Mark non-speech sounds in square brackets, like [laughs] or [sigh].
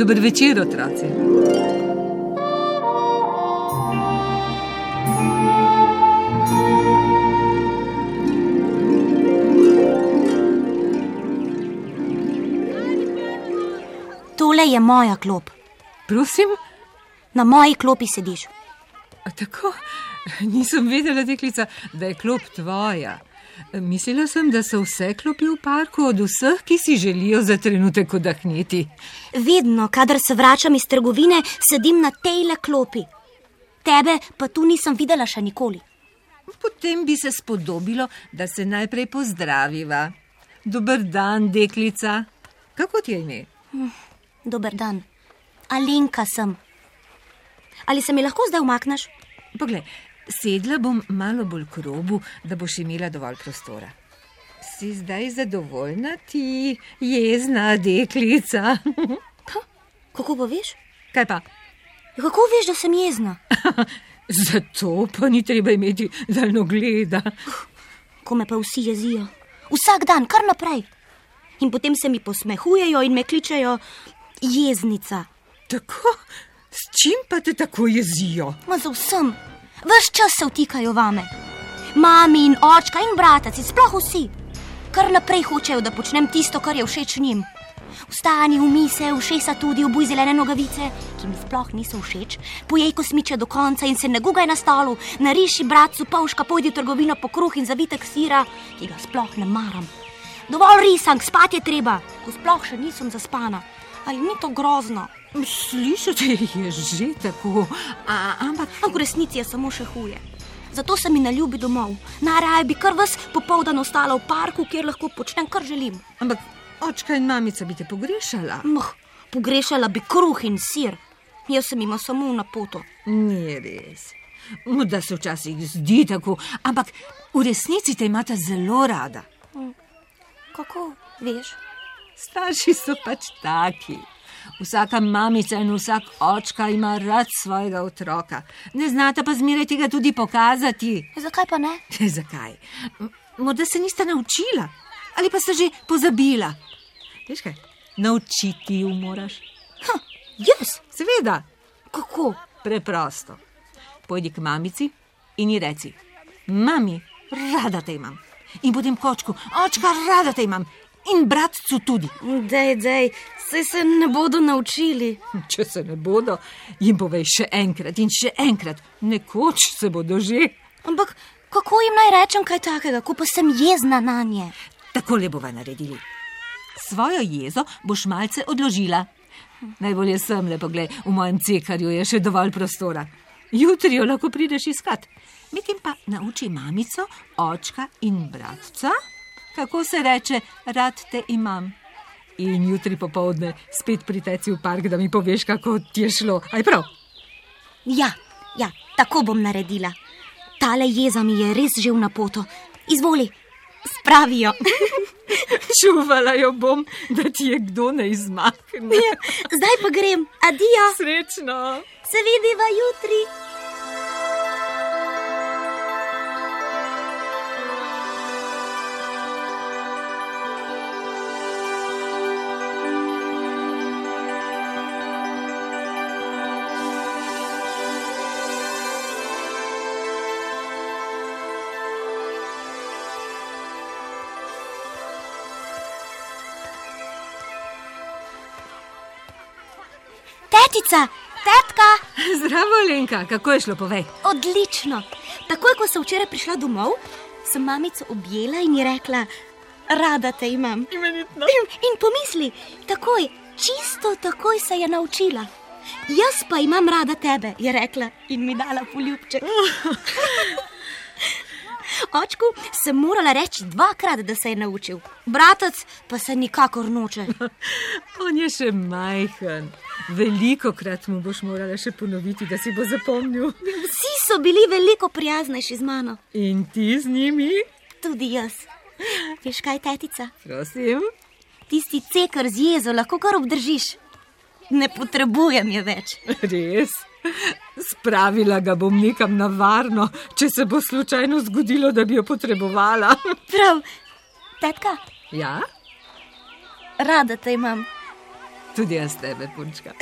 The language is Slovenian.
Dober večer, otroci. Tole je moja klop. Prosim, Na moji klopi sediš. a tako? Nisem vedela, deklica, da je klop tvoja. Mislila sem, da so vse klopi v parku od vseh, ki si želijo za trenutek odahniti. Vedno, kadar se vračam iz trgovine, sedim na tejle klopi. Tebe pa tu nisem videla še nikoli. Potem bi se spodobilo, da se najprej pozdraviva. Dober dan, deklica. Kako ti je ime? Dober dan. Alenka sem. Ali se mi lahko zdaj umakneš? Poglej, sedla bom malo bolj k robu, da boš imela dovolj prostora. Si zdaj zadovoljna, ti jezna deklica? [laughs] Kako pa veš? Kaj pa? Kako veš, da sem jezna? [laughs] Zato pa ni treba imeti daljnogleda. [sighs] Ko me pa vsi jezijo. Vsak dan, kar naprej. In potem se mi posmehujejo in me kličejo jeznica. Tako, s čim pa te tako jezijo? Ma za vsem, ves čas se vtikajo vame. Mami in očka in brataci, sploh vsi. Kar naprej hočejo, da počnem tisto, kar je všeč njim. Vstani, umi se, ušesa tudi, obuj zelene nogavice, ki mi sploh niso všeč, pojej kosmiče do konca in se ne gugaj na stolu, nariši bratcu pavška, pojdi v trgovino po kruh in zavitek sira, ki ga sploh ne maram. Dovolj risank, spati je treba, ko sploh še nisem zaspana. Ali ni to grozno? Slišati je že tako, a, ampak Ampak v resnici je samo še huje. Zato se mi ne ljubi domov. Najraje bi kar vas popoldan ostala v parku, kjer lahko počnem, kar želim. Ampak očka in mamica bi te pogrešala. Moh, pogrešala bi kruh in sir. Jaz sem jima samo na poto. Ni res. Morda se včasih zdi tako, ampak v resnici te imata zelo rada. Kako veš? Starši so pač taki. Vsaka mamica in vsak očka ima rad svojega otroka. Ne znata pa zmeraj tega tudi pokazati. Zakaj pa ne? [laughs] Zakaj? Morda se nista naučila ali pa sta že pozabila. Veš kaj? Naučiti ju moraš. Ha, jaz? Seveda, Kako? preprosto. Pojdi k mamici in ji reci: Mami, rada te imam. In potem kočku, očka, rada te imam. In bratcu tudi. Dej, dej, se se ne bodo naučili. [laughs] Če se ne bodo, jim povej še enkrat in še enkrat, nekoč se bodo že. Ampak kako jim naj rečem kaj takega, ko pa sem jezna na nje? Takole bova naredili. Svojo jezo boš malce odložila. Najbolje sem le pogled, v mojem cekarju je še dovolj prostora. Jutri jo lahko prideš iskat. Medtem pa nauči mamico, očka in bratca, kako se reče, rad te imam. In jutri popovdne spet priteci v park, da mi poveš, kako ti je šlo. Aj prav. Ja, ja, tako bom naredila. Tale jeza mi je res že v napoto. Izvoli, spravijo. [laughs] Čuvala jo bom, da ti je kdo ne izmakne. Ja, zdaj pa grem, adijo, Srečno. se vidiva jutri. Tetica, tetka, Zdravo, Lenka, kako je šlo, povej. odlično. Takoj, ko sem včeraj prišla domov, sem mamico objela in ji rekla: Rada te imam. Imenitno. In, in pomisli, takoj, čisto takoj se je naučila. Jaz pa imam rada tebe, je rekla in mi dala poljubček. [laughs] Očku sem morala reči dvakrat, da se je naučil, bratec pa se nikakor noče. [laughs] On je še majhen. Veliko krat mu boš morala še ponoviti, da si bo zapomnil. [laughs] Vsi so bili veliko prijaznejši z mano, In ti z njimi? tudi jaz. Veš kaj, tetica? Prosim. Tisti cekar z jezo lahko kar obdržiš. Ne potrebujem je več. Res. Spravila ga bom nekam na varno, če se bo slučajno zgodilo, da bi jo potrebovala. [laughs] Prav, tetka, Ja? rada te imam. Tudi jaz tebe, punčka. [laughs]